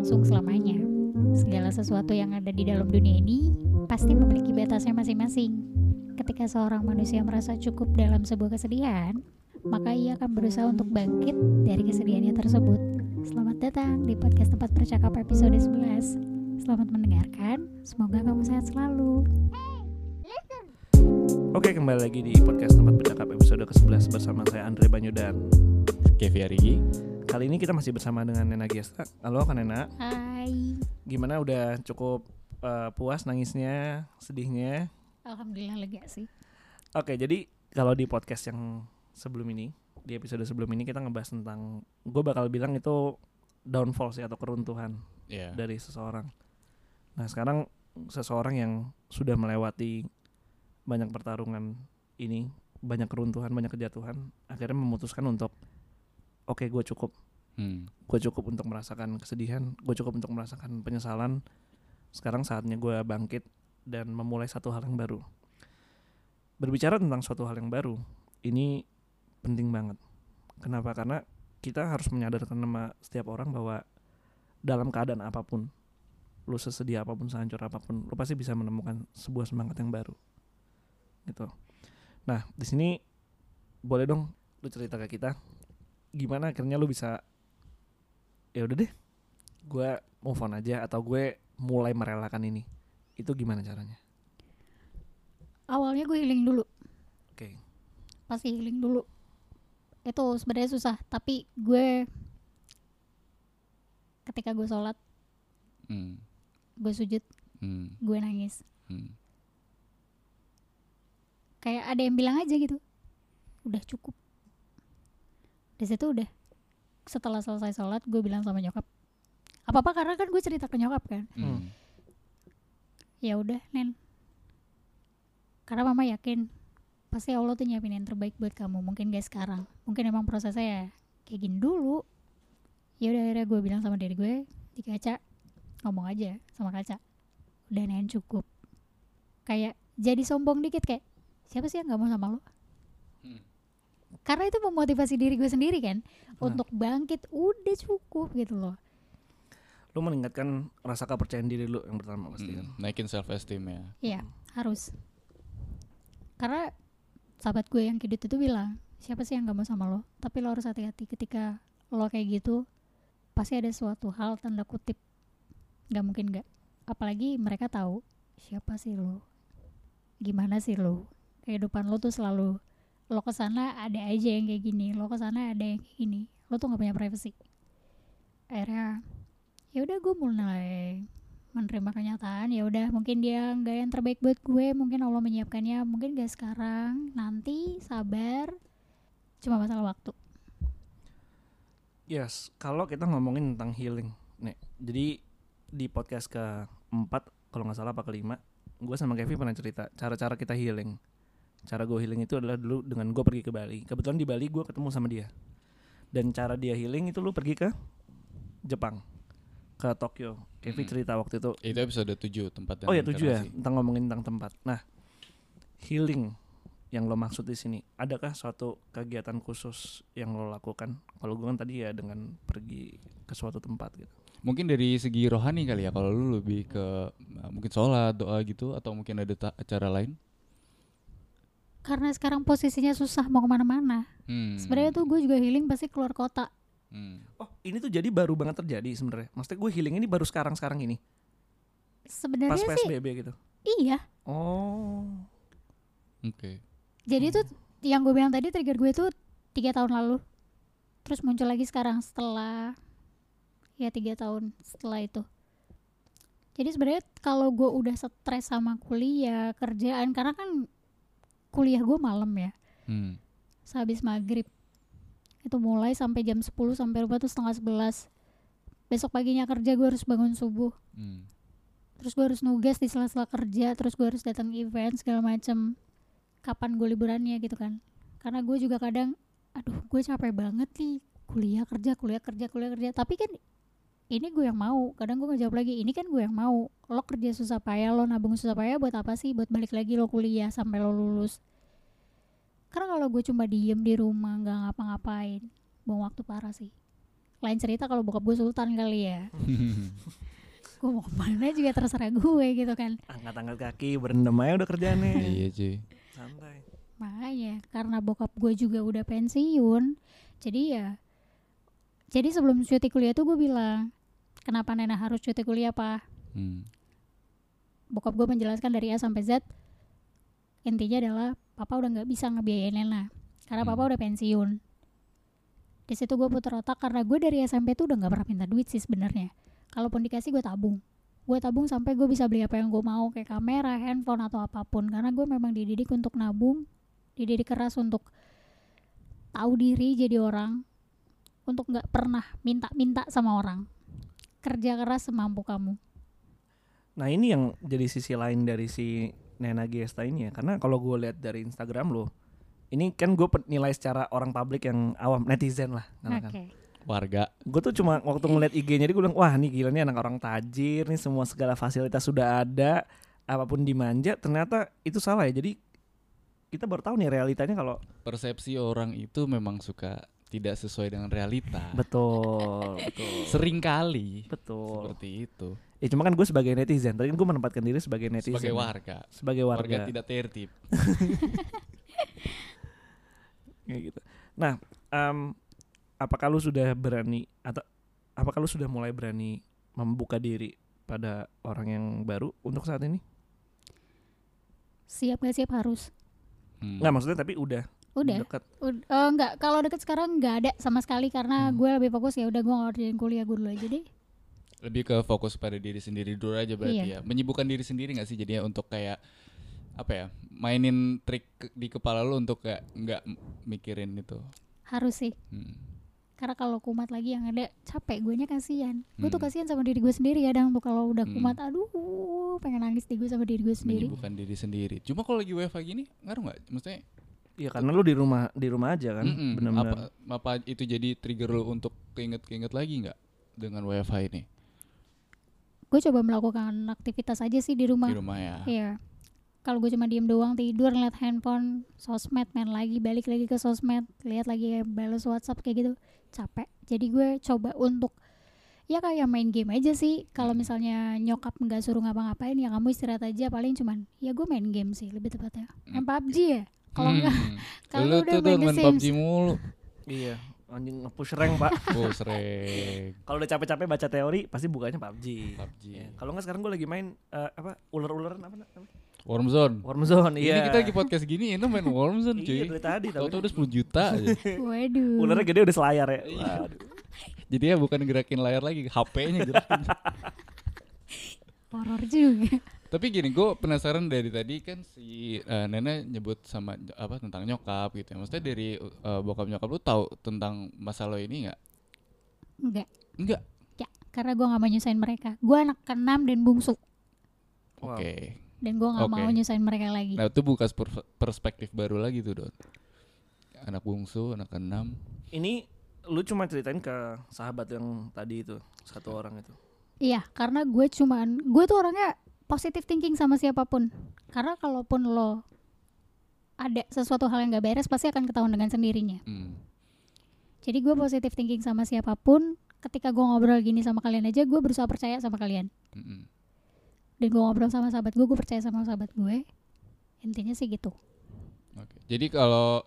berlangsung selamanya. Segala sesuatu yang ada di dalam dunia ini pasti memiliki batasnya masing-masing. Ketika seorang manusia merasa cukup dalam sebuah kesedihan, maka ia akan berusaha untuk bangkit dari kesedihannya tersebut. Selamat datang di podcast tempat bercakap episode 11. Selamat mendengarkan, semoga kamu sehat selalu. Oke kembali lagi di podcast tempat bercakap episode ke-11 bersama saya Andre Banyu dan Kevi Arigi kali ini kita masih bersama dengan Nena Giesta. Halo kan Nena, Hai. gimana udah cukup uh, puas nangisnya, sedihnya? Alhamdulillah lega sih. Oke jadi kalau di podcast yang sebelum ini, di episode sebelum ini kita ngebahas tentang, gue bakal bilang itu downfall sih atau keruntuhan ya dari seseorang. Nah sekarang seseorang yang sudah melewati banyak pertarungan ini, banyak keruntuhan, banyak kejatuhan, akhirnya memutuskan untuk oke gue cukup, hmm. gue cukup untuk merasakan kesedihan, gue cukup untuk merasakan penyesalan. Sekarang saatnya gue bangkit dan memulai satu hal yang baru. Berbicara tentang suatu hal yang baru, ini penting banget. Kenapa? Karena kita harus menyadarkan sama setiap orang bahwa dalam keadaan apa pun, lu sesedia apa pun, sehancur apa pun, lu pasti bisa menemukan sebuah semangat yang baru. Gitu. Nah, di sini boleh dong lu cerita ke kita gimana akhirnya lu bisa ya udah deh gue move on aja atau gue mulai merelakan ini itu gimana caranya Awalnya gue healing dulu. oke Pasti healing dulu. Itu sebenarnya susah, tapi gue ketika gue sholat, Hmm. gue sujud, Hmm. gue nangis. Hmm. Kayak ada yang bilang aja gitu, udah cukup. Di situ udah. Setelah selesai sholat, gue bilang sama nyokap, apa apa karena kan gue cerita ke nyokap kan. Hmm. Ya udah, Nen. Karena mama yakin pasti Allah tuh nyiapin yang terbaik buat kamu. Mungkin gak sekarang. Mungkin emang prosesnya ya kayak gini dulu. Ya udah akhirnya gue bilang sama diri gue di kaca ngomong aja sama kaca. Udah Nen cukup. Kayak jadi sombong dikit kayak siapa sih yang gak mau sama lo? Hmm. Karena itu memotivasi diri gue sendiri kan Nah. untuk bangkit udah cukup gitu loh. lu meningkatkan rasa kepercayaan diri lu yang pertama pasti kan Hmm. Naikin self esteem ya. Iya, harus. Karena sahabat gue yang kidut itu bilang, siapa sih yang gak mau sama lo? Tapi lo harus hati-hati ketika lo kayak gitu, pasti ada suatu hal tanda kutip. Gak mungkin gak. Apalagi mereka tahu siapa sih lo, gimana sih lo. Kehidupan lo tuh selalu lo ke sana ada aja yang kayak gini, lo ke sana ada yang kayak gini. Lo tuh gak punya privacy. Akhirnya ya udah gue mulai menerima kenyataan ya udah mungkin dia nggak yang terbaik buat gue mungkin Allah menyiapkannya mungkin gak sekarang nanti sabar cuma masalah waktu yes kalau kita ngomongin tentang healing nih jadi di podcast keempat kalau nggak salah apa kelima gue sama Kevin pernah cerita cara-cara kita healing cara gue healing itu adalah dulu dengan gue pergi ke Bali kebetulan di Bali gue ketemu sama dia dan cara dia healing itu lu pergi ke Jepang ke Tokyo Kevin Mm. cerita waktu itu Itu episode 7 tempat Oh ya tujuh ya tentang ngomongin tentang tempat. Nah healing yang lo maksud di sini, adakah suatu kegiatan khusus yang lo lakukan? Kalau gue kan tadi ya dengan pergi ke suatu tempat gitu. Mungkin dari segi rohani kali ya kalau lu lebih ke uh, mungkin sholat, doa gitu atau mungkin ada acara lain? Karena sekarang posisinya susah mau ke mana-mana Hmm. sebenarnya tuh gue juga healing pasti keluar kota Hmm. Oh ini tuh jadi baru banget terjadi sebenarnya. Maksudnya gue healing ini baru sekarang sekarang ini, pas sebenarnya sih psbb gitu. iya Oh Oke. jadi tuh yang gue bilang tadi trigger gue tuh tiga tahun lalu terus muncul lagi sekarang setelah ya tiga tahun setelah itu jadi sebenarnya kalau gue udah stres sama kuliah kerjaan karena kan kuliah gue malam ya. Hmm. sehabis maghrib. Itu mulai sampai jam 10 sampai rumah tuh setengah 11 besok paginya kerja gue harus bangun subuh. Hmm. terus gue harus nugas di sela-sela kerja terus gue harus datang event segala macem. Kapan gue liburannya gitu kan. Karena gue juga kadang aduh gue capek banget nih. Kuliah kerja kuliah kerja kuliah kerja. Tapi kan ini gue yang mau. Kadang gue ngejawab lagi ini kan gue yang mau. Lo kerja susah payah lo nabung susah payah buat apa sih? Buat balik lagi lo kuliah sampai lo lulus. Karena kalau gue cuma diem di rumah nggak ngapa-ngapain buang waktu parah sih. Lain cerita kalau bokap gue sultan kali ya. Gue mau ke mana juga terserah gue gitu kan. Angkat-angkat kaki, berendam aja udah kerjaannya. iya cuy. Santai. makanya karena bokap gue juga udah pensiun jadi ya jadi sebelum cuti kuliah tuh gue bilang kenapa Nena harus cuti kuliah pak? Hmm. bokap gue menjelaskan dari A sampai Z intinya adalah papa udah nggak bisa ngebiayain Nena karena papa Hmm. udah pensiun. Di situ gue putar otak karena gue dari SMP tuh udah nggak pernah minta duit sih sebenarnya. Kalaupun dikasih gue tabung. Gue tabung sampai gue bisa beli apa yang gue mau kayak kamera handphone atau apa pun. Karena gue memang dididik untuk nabung dididik keras untuk tahu diri jadi orang untuk nggak pernah minta-minta sama orang kerja keras semampu kamu? Nah ini yang jadi sisi lain dari si Nena Gesta ini ya. Karena kalau gue lihat dari Instagram lo Ini kan gue nilai secara orang publik yang awam Netizen lah oke. Katakan. warga. Gue tuh cuma waktu ngeliat IG-nya dia gue bilang Wah nih gila nih anak orang tajir nih Semua segala fasilitas sudah ada Apa pun dimanja. Ternyata itu salah ya. Jadi kita baru tahu nih realitanya kalau persepsi orang itu memang suka tidak sesuai dengan realita. Betul betul. Sering kali betul. Seperti itu. Ya cuma kan gue sebagai netizen tadi kan gue menempatkan diri sebagai netizen. sebagai warga. Sebagai warga, warga, tidak tertib. Kayak gitu. Nah, em, apakah lu sudah berani atau apakah lu sudah mulai berani membuka diri pada orang yang baru untuk saat ini? siap gak siap harus. Hmm. Nggak maksudnya tapi udah udah dekat. Ud- eh, enggak kalau deket sekarang nggak ada sama sekali karena Hmm. gue lebih fokus ya udah gue ngerjain kuliah gue dulu aja deh lebih ke fokus pada diri sendiri dulu aja berarti Iya. ya menyibukkan diri sendiri nggak sih jadinya untuk kayak apa ya mainin trik di kepala lu untuk kayak nggak mikirin itu harus sih Hmm. karena kalau kumat lagi yang ada capek gue nya kasihan gue tuh Hmm. kasihan sama diri gue sendiri kadang tuh kalau udah Hmm. kumat aduh pengen nangis di gue sama diri gue sendiri menyibukkan diri sendiri cuma kalau lagi WFH gini ngaruh nggak maksudnya Iya karena lu di rumah di rumah aja kan, mm-mm, benar-benar. apa apa itu jadi trigger lu untuk keinget-keinget lagi nggak dengan WFH ini gue coba melakukan aktivitas aja sih di rumah di rumah ya Iya. Kalau gue cuma diem doang tidur ngeliat handphone, sosmed main lagi, balik lagi ke sosmed, lihat lagi balas WhatsApp kayak gitu, capek. Jadi gue coba untuk ya kayak main game aja sih. Kalau misalnya nyokap nggak suruh ngapa-ngapain ya kamu istirahat aja. Paling cuman ya gue main game sih lebih tepatnya. Main. PUBG ya. Kalau Hmm. enggak, kalau udah tuh main tuh The main Sims. PUBG mulu Iya, anjing nge-push rank, Pak. oh sering Kalau udah capek-capek baca teori pasti bukanya PUBG. PUBG Iya. Kalau nggak sekarang gue lagi main eh, apa ular-ularan apa namanya? Warmzone Warzone. Iya. Ini kita lagi podcast gini ini main Warmzone cuy. Iya dari tadi tapi Tahu-tahu udah 10 juta aja. Waduh. ularnya gede udah selayar ya. Iya. Waduh. Jadi ya bukan gerakin layar lagi, HP-nya gerakin. Horor juga. Tapi gini, gue penasaran dari tadi kan si eh, Nena nyebut sama apa tentang nyokap gitu ya. Maksudnya dari eh, bokap nyokap lu tahu tentang masa lo ini nggak? Enggak. Enggak. Ya, karena gue nggak mau nyusahin mereka. Gue anak keenam dan bungsu. Wow. Oke. Dan gue nggak Oke. mau nyusahin mereka lagi. Nah, itu buka per- perspektif baru lagi tuh, Don. Anak bungsu, anak keenam. Ini lu cuma ceritain ke sahabat yang tadi itu satu orang itu. Iya, karena gue cuman gue tuh orangnya positive thinking sama siapa pun. Karena kalaupun lo ada sesuatu hal yang gak beres pasti akan ketahuan dengan sendirinya. Hmm. Jadi gue positive thinking sama siapa pun. Ketika gue ngobrol gini sama kalian aja, gue berusaha percaya sama kalian. Mm-mm. Dan gue ngobrol sama sahabat gue, gue percaya sama sahabat gue. Intinya sih gitu. Oke. Jadi kalau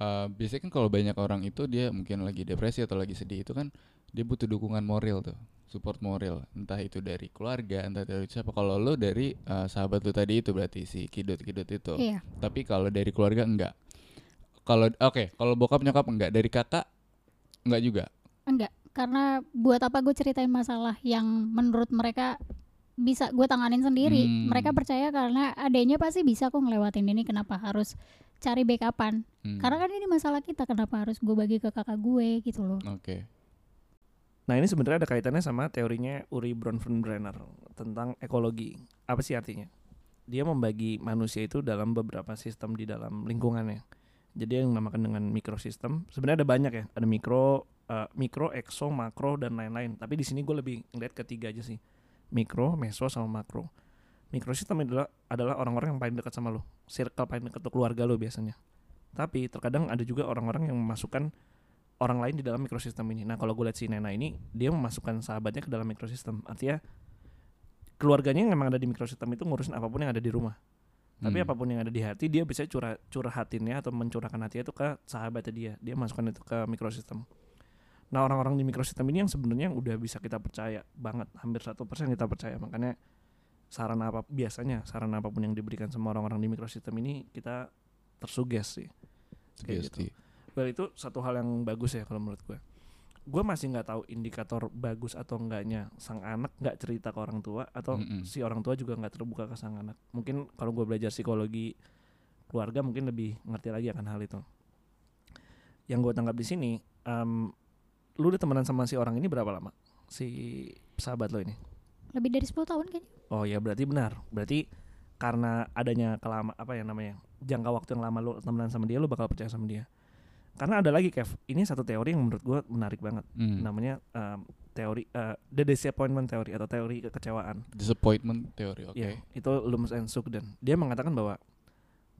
uh, biasanya kan kalau banyak orang itu dia mungkin lagi depresi atau lagi sedih itu kan dia butuh dukungan moral tuh, support moral. Entah itu dari keluarga, entah dari siapa. Kalau lo dari uh, sahabat lo tadi itu berarti si kidut-kidut itu. Iya. Tapi kalau dari keluarga enggak. Kalau oke, kalau bokap nyokap enggak, dari kakak enggak juga. Enggak, karena buat apa gue ceritain masalah yang menurut mereka bisa gue tanganin sendiri. Hmm. Mereka percaya karena adanya pasti bisa kok ngelewatin ini. Kenapa harus cari backupan? Hmm. Karena kan ini masalah kita. Kenapa harus gue bagi ke kakak gue gitu loh? Oke. Nah ini sebenarnya ada kaitannya sama teorinya Uri Bronfenbrenner tentang ekologi. Apa sih artinya? Dia membagi manusia itu dalam beberapa sistem di dalam lingkungannya. Jadi yang dinamakan dengan mikrosistem. Sebenarnya ada banyak ya. Ada mikro, eh, mikro, ekso, makro dan lain-lain. Tapi di sini gue lebih ngeliat ketiga aja sih. Mikro, meso sama makro. Mikrosistem adalah adalah orang-orang yang paling dekat sama lo. Circle paling dekat keluarga lo biasanya. Tapi terkadang ada juga orang-orang yang memasukkan orang lain di dalam mikrosistem ini. Nah, kalau gue lihat si Nena ini, dia memasukkan sahabatnya ke dalam mikrosistem. Artinya keluarganya yang memang ada di mikrosistem itu ngurusin apa pun yang ada di rumah. Tapi Hmm. apa pun yang ada di hati, dia bisa curah curhatinnya atau mencurahkan hatinya itu ke sahabatnya dia. Dia masukkan itu ke mikrosistem. Nah, orang-orang di mikrosistem ini yang sebenarnya udah bisa kita percaya banget, hampir satu persen kita percaya. Makanya saran apa biasanya saran apa pun yang diberikan sama orang-orang di mikrosistem ini kita tersuges sih. kayak Sugesti. Well itu satu hal yang bagus ya kalau menurut gue. Gue masih nggak tahu indikator bagus atau enggaknya sang anak nggak cerita ke orang tua atau Mm-mm. si orang tua juga nggak terbuka ke sang anak. Mungkin kalau gue belajar psikologi keluarga mungkin lebih ngerti lagi akan hal itu. Yang gue tangkap di sini, em, lu udah temenan sama si orang ini berapa lama? Si sahabat lo ini? Lebih dari 10 tahun kayaknya. Oh ya berarti benar. Berarti karena adanya kelama apa ya namanya jangka waktu yang lama lu temenan sama dia lu bakal percaya sama dia. Karena ada lagi Kev, ini satu teori yang menurut gua menarik banget. Hmm. Namanya em, teori eh, the disappointment theory atau teori kekecewaan. Disappointment teori, oke. Ya, itu Loomis and Sugden. Dia mengatakan bahwa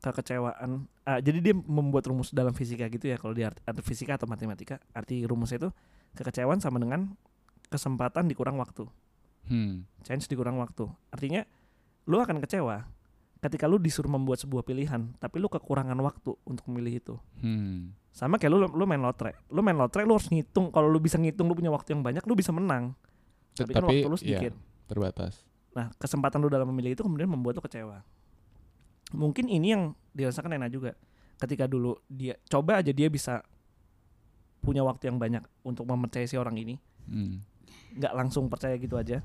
kekecewaan ah, jadi dia membuat rumus dalam fisika gitu ya kalau di art, art fisika atau matematika arti rumusnya itu kekecewaan sama dengan kesempatan dikurang waktu Hmm. chance dikurang waktu. Artinya lu akan kecewa ketika lu disuruh membuat sebuah pilihan tapi lu kekurangan waktu untuk memilih itu. Hmm. Sama kayak lu lu main lotre. Lu main lotre lu harus ngitung kalau lu bisa ngitung lu punya waktu yang banyak lu bisa menang. Tapi, kan waktu lu iya, sedikit. terbatas. Nah, kesempatan lu dalam memilih itu kemudian membuat lu kecewa. Mungkin ini yang dirasakan Nena juga. Ketika dulu dia coba aja dia bisa punya waktu yang banyak untuk mempercayai si orang ini, Hmm. Nggak langsung percaya gitu aja.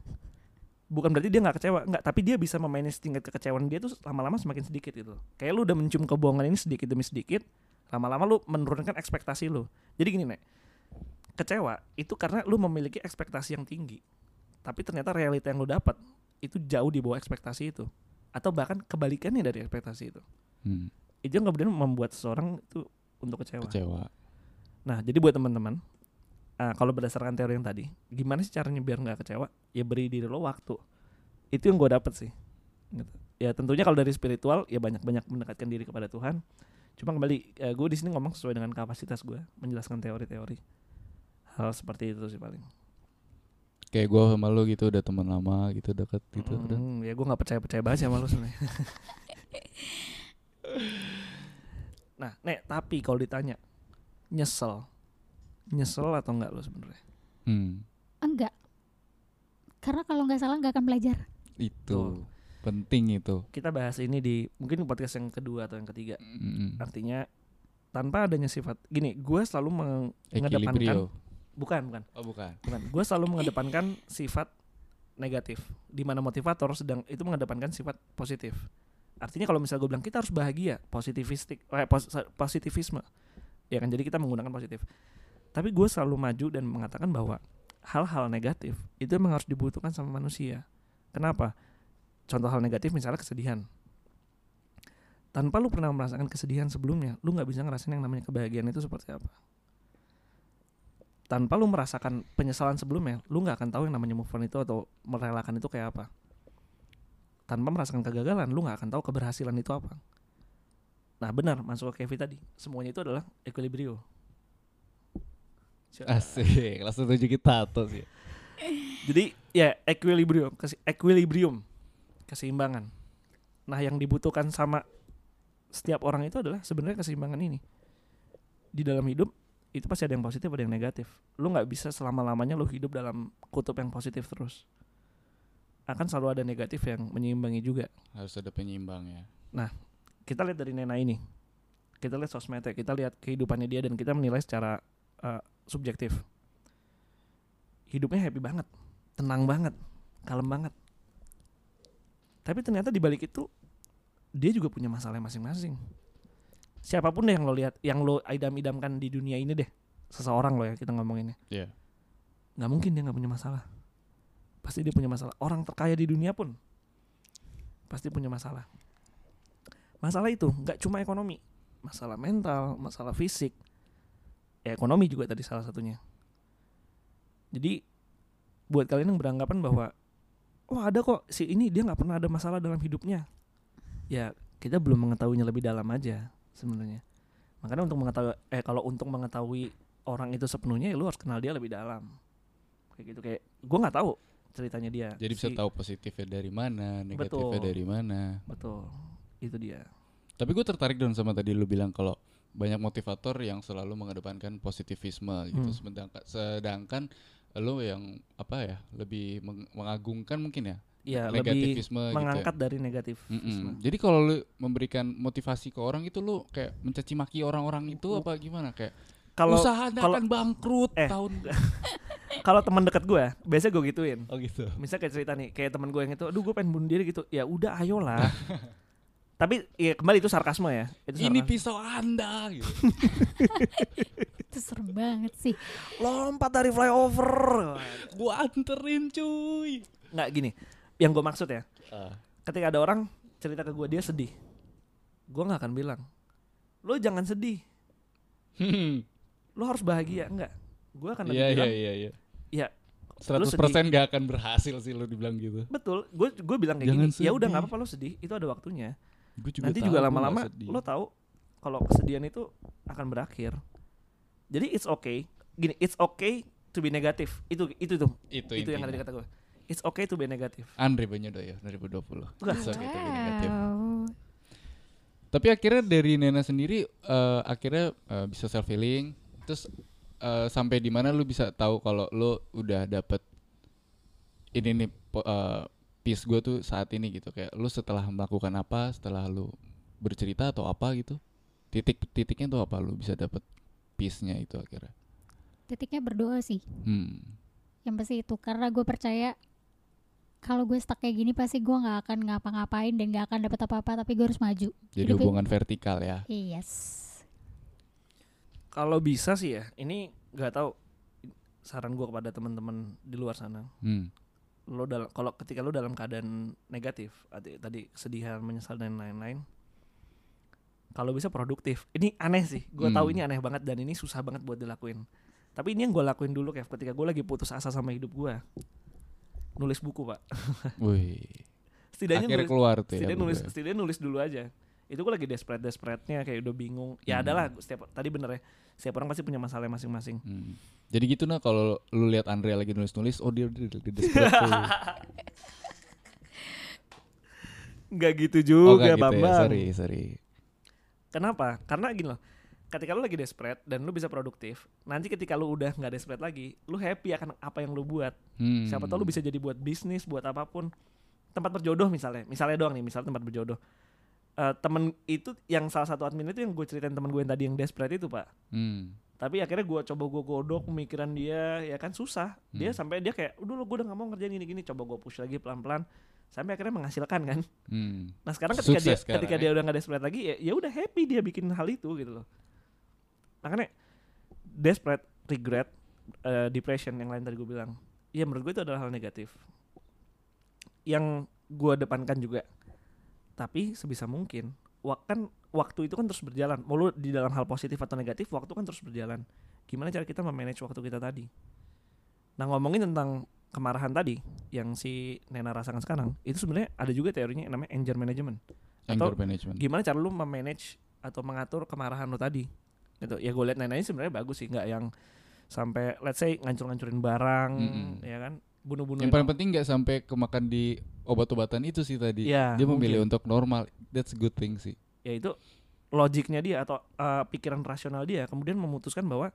Bukan berarti dia nggak kecewa nggak tapi dia bisa memanage tingkat kekecewaan dia tuh lama-lama semakin sedikit gitu. Kayak lu udah mencium kebohongan ini sedikit demi sedikit lama-lama lu menurunkan ekspektasi lu. Jadi gini nek. Kecewa itu karena lu memiliki ekspektasi yang tinggi tapi ternyata realita yang lu dapat itu jauh di bawah ekspektasi itu. Atau bahkan kebalikannya dari ekspektasi itu. Hmm. itu yang kemudian membuat seseorang itu untuk kecewa. Kecewa. Nah, jadi buat teman-teman, ah, kalau berdasarkan teori yang tadi, gimana sih caranya biar nggak kecewa? Ya beri diri lo waktu. Itu yang gue dapet sih. Gitu. Ya tentunya kalau dari spiritual, ya banyak-banyak mendekatkan diri kepada Tuhan. Cuma kembali, gue di sini ngomong sesuai dengan kapasitas gue, menjelaskan teori-teori. Hal seperti itu sih paling. Kayak gue sama lu gitu udah teman lama gitu deket gitu udah. Hmm, ya gue nggak percaya percaya banget sama lo sebenarnya. nah, nek tapi kalau ditanya nyesel, nyesel atau enggak lo sebenarnya? Hmm. Enggak. Karena kalau nggak salah nggak akan belajar. Itu penting itu. kita bahas ini di mungkin podcast yang kedua atau yang ketiga Mm-mm. artinya tanpa adanya sifat gini gue selalu meng- mengedepankan Equilibrio. bukan bukan Oh bukan. bukan gue selalu mengedepankan sifat negatif di mana motivator sedang itu mengedepankan sifat positif artinya kalau misalnya gue bilang kita harus bahagia positivistik eh, pos- positivisme ya kan jadi kita menggunakan positif tapi gue selalu maju dan mengatakan bahwa hal-hal negatif itu memang harus dibutuhkan sama manusia. Kenapa? Contoh hal negatif misalnya kesedihan. Tanpa lu pernah merasakan kesedihan sebelumnya lu nggak bisa ngerasain yang namanya kebahagiaan itu seperti apa. Tanpa lu merasakan penyesalan sebelumnya lu nggak akan tahu yang namanya move on itu atau merelakan itu kayak apa. Tanpa merasakan kegagalan lu nggak akan tahu keberhasilan itu apa. Nah benar masuk ke Kevin tadi. Semuanya itu adalah equilibrio Asik, langsung tunjukin tato sih. Jadi ya equilibrium, kesi- equilibrium, keseimbangan. Nah, yang dibutuhkan sama setiap orang itu adalah sebenarnya keseimbangan ini. Di dalam hidup itu pasti ada yang positif, ada yang negatif. Lu nggak bisa selama-lamanya lu hidup dalam kutub yang positif terus. Akan selalu ada negatif yang menyeimbangi juga. Harus ada penyeimbang ya. Kita lihat dari Nena ini. Kita lihat sosmednya, kita lihat kehidupannya dia dan kita menilai secara uh, subjektif. Hidupnya happy banget, tenang banget, kalem banget. Tapi ternyata di balik itu dia juga punya masalah masing-masing. Siapa pun deh yang lo lihat, yang lo idam-idamkan di dunia ini deh, seseorang lo ya kita ngomonginnya, Iya. nggak mungkin dia nggak punya masalah. Pasti dia punya masalah. Orang terkaya di dunia pun pasti punya masalah. Masalah itu nggak cuma ekonomi, masalah mental, masalah fisik, ya ekonomi juga tadi salah satunya. Jadi buat kalian yang beranggapan bahwa wah ada kok si ini dia nggak pernah ada masalah dalam hidupnya, ya kita belum mengetahuinya lebih dalam aja sebenarnya. Makanya untuk mengetahui eh kalau untuk mengetahui orang itu sepenuhnya ya lu harus kenal dia lebih dalam kayak gitu kayak gue nggak tahu ceritanya dia Jadi bisa Si- tahu positifnya dari mana, negatifnya Betul. dari mana. betul itu dia Tapi gue tertarik dong sama tadi lu bilang kalau banyak motivator yang selalu mengedepankan positivisme gitu. Hmm. Sedangkan, sedangkan lu yang apa ya lebih meng- mengagungkan mungkin ya ya lebih negativisme gitu. mengangkat ya. dari negatif. Jadi kalau lu memberikan motivasi ke orang itu lu kayak mencaci maki orang-orang itu apa gimana kayak kalau usaha kalau- akan bangkrut Eh. tahun kalau teman dekat gue biasanya gue gituin Oh gitu. misalnya kayak cerita nih kayak teman gue yang itu aduh gue pengen bunuh diri gitu ya udah ayolah tapi ya kembali itu sarkasme ya itu Ini sarkasme. pisau Anda gitu. itu serem banget sih lompat dari flyover gua anterin cuy. nggak gini yang gue maksud ya Ah. ketika ada orang cerita ke gue dia sedih gue nggak akan bilang lo jangan sedih Hmm. lo harus bahagia enggak gue akan lebih Iya iya bilang iya iya. ya 100% gak akan berhasil sih lu dibilang gitu. betul gue gue bilang kayak Jangan gini ya udah nggak apa-apa lo sedih itu ada waktunya Gue nanti juga lama-lama lo tahu kalau kesedihan itu akan berakhir. Jadi it's okay. Gini it's okay to be negatif itu itu tuh. Itu, itu yang ada di kata gue it's okay to be negatif Andre ya 2020. Wah. It's okay to be negative. wow Tapi akhirnya dari Nena sendiri eh, akhirnya eh, bisa self healing terus eh, sampai di mana lu bisa tahu kalau lu udah dapet ini nih po- eh, peace gue tuh saat ini gitu. Kayak lu setelah melakukan apa setelah lu bercerita atau apa gitu titik titiknya tuh apa lu bisa dapet peace-nya itu akhirnya? Titiknya berdoa sih. Hmm. yang pasti itu karena gue percaya kalau gue stuck kayak gini pasti gue nggak akan ngapa-ngapain dan nggak akan dapet apa-apa tapi gue harus maju. Jadi Hidup- hubungan vertikal ya? Yes. Kalau bisa sih ya ini nggak tahu saran gue kepada teman-teman di luar sana. Hmm. Lo dalam kalau ketika lo dalam keadaan negatif tadi, kesedihan menyesal dan lain-lain kalau bisa produktif ini aneh sih gue tahu Hmm. ini aneh banget dan ini susah banget buat dilakuin tapi ini yang gue lakuin dulu kayak ketika gue lagi putus asa sama hidup gue nulis buku pak Wih. setidaknya akhirnya nulis keluar tuh ya setidaknya nulis bukunya. setidaknya nulis dulu aja itu gue lagi desperate desperate nya kayak udah bingung ya Hmm. adalah setiap tadi bener ya setiap orang pasti punya masalah masing-masing Hmm. Jadi gitu nah kalau lu lihat Andre lagi nulis-nulis, oh dia dia desperate nggak gitu oh juga nggak gitu ya, bambang sorry sorry. Kenapa? Karena gini loh. Ketika lu lagi desperate dan lu bisa produktif, nanti ketika lu udah nggak desperate lagi, lu happy akan apa yang lu buat. Hmm. Siapa tahu lu bisa jadi buat bisnis, buat apa pun. Tempat berjodoh misalnya, misalnya doang nih, misalnya tempat berjodoh. Eh temen itu yang salah satu admin itu yang gue ceritain temen gue yang tadi yang desperate itu pak. Hmm. Tapi akhirnya gue coba gue godok pemikiran dia, ya kan susah. Dia Hmm. sampai dia kayak, udah lo gue udah nggak mau ngerjain gini-gini. Coba gue push lagi pelan-pelan, sampai akhirnya menghasilkan kan. Hmm. Nah sekarang ketika Sukses dia sekarang, ketika ya. dia udah nggak desperate lagi ya ya udah happy dia bikin hal itu gitu loh. Makanya desperate, regret, eh, depression yang lain tadi gue bilang, ya menurut gue itu adalah hal negatif. Yang gue depankan juga. Tapi sebisa mungkin, wak kan waktu itu kan terus berjalan. Mau lu di dalam hal positif atau negatif, waktu kan terus berjalan. Gimana cara kita memanage waktu kita tadi? Nah ngomongin tentang kemarahan tadi yang si Nena rasakan sekarang, itu sebenarnya ada juga teorinya yang namanya anger management Anger Atau management. gimana cara lu memanage atau mengatur kemarahan lu tadi gitu ya gue liat neneknya sebenarnya bagus sih nggak yang sampai let's say ngancur-ngancurin barang Mm-mm. ya kan bunuh-bunuh Yang paling penting nggak sampai kemakan di obat-obatan itu sih tadi. ya dia memilih mungkin. untuk normal. That's a good thing sih. ya itu logiknya dia atau uh, pikiran rasional dia kemudian memutuskan bahwa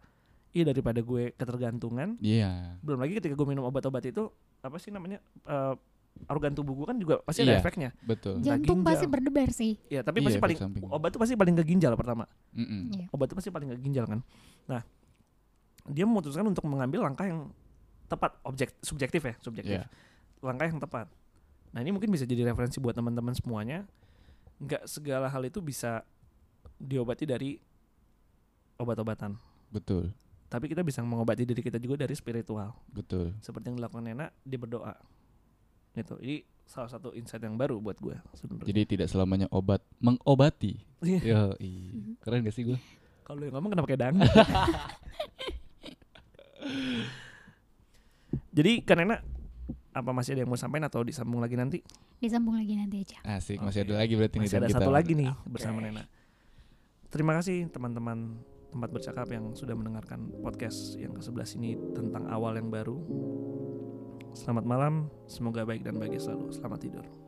iya daripada gue ketergantungan Iya. belum lagi ketika gue minum obat-obat itu apa sih namanya uh, organ tubuh gue kan juga pasti ada Iya. efeknya Betul. jantung ginjal. pasti berdebar sih ya tapi Iya, pasti paling samping. obat itu pasti paling ke ginjal pertama Mm-mm. Iya. obat itu pasti paling ke ginjal kan. Nah, dia memutuskan untuk mengambil langkah yang tepat, objek subjektif ya, subjektif. Iya. Langkah yang tepat. Nah, ini mungkin bisa jadi referensi buat teman-teman semuanya. Nggak segala hal itu bisa diobati dari obat-obatan. Betul. Tapi kita bisa mengobati diri kita juga dari spiritual. Betul. Seperti yang dilakukan Nena, dia berdoa. Gitu. Ini salah satu insight yang baru buat gue sebenarnya. Jadi tidak selamanya obat mengobati. Iya. Yo, keren gak sih gue? Kalau yang ngomong kenapa kayak dangdut? Jadi kan Nena apa masih ada yang mau sampaikan atau disambung lagi nanti? disambung lagi nanti aja Asik, masih Oke. ada lagi berarti nih Masih ada kita. satu lagi nih bersama Nena. Terima kasih teman-teman tempat bercakap yang sudah mendengarkan podcast yang ke-11 ini tentang awal yang baru. Selamat malam, semoga baik dan bahagia selalu. Selamat tidur.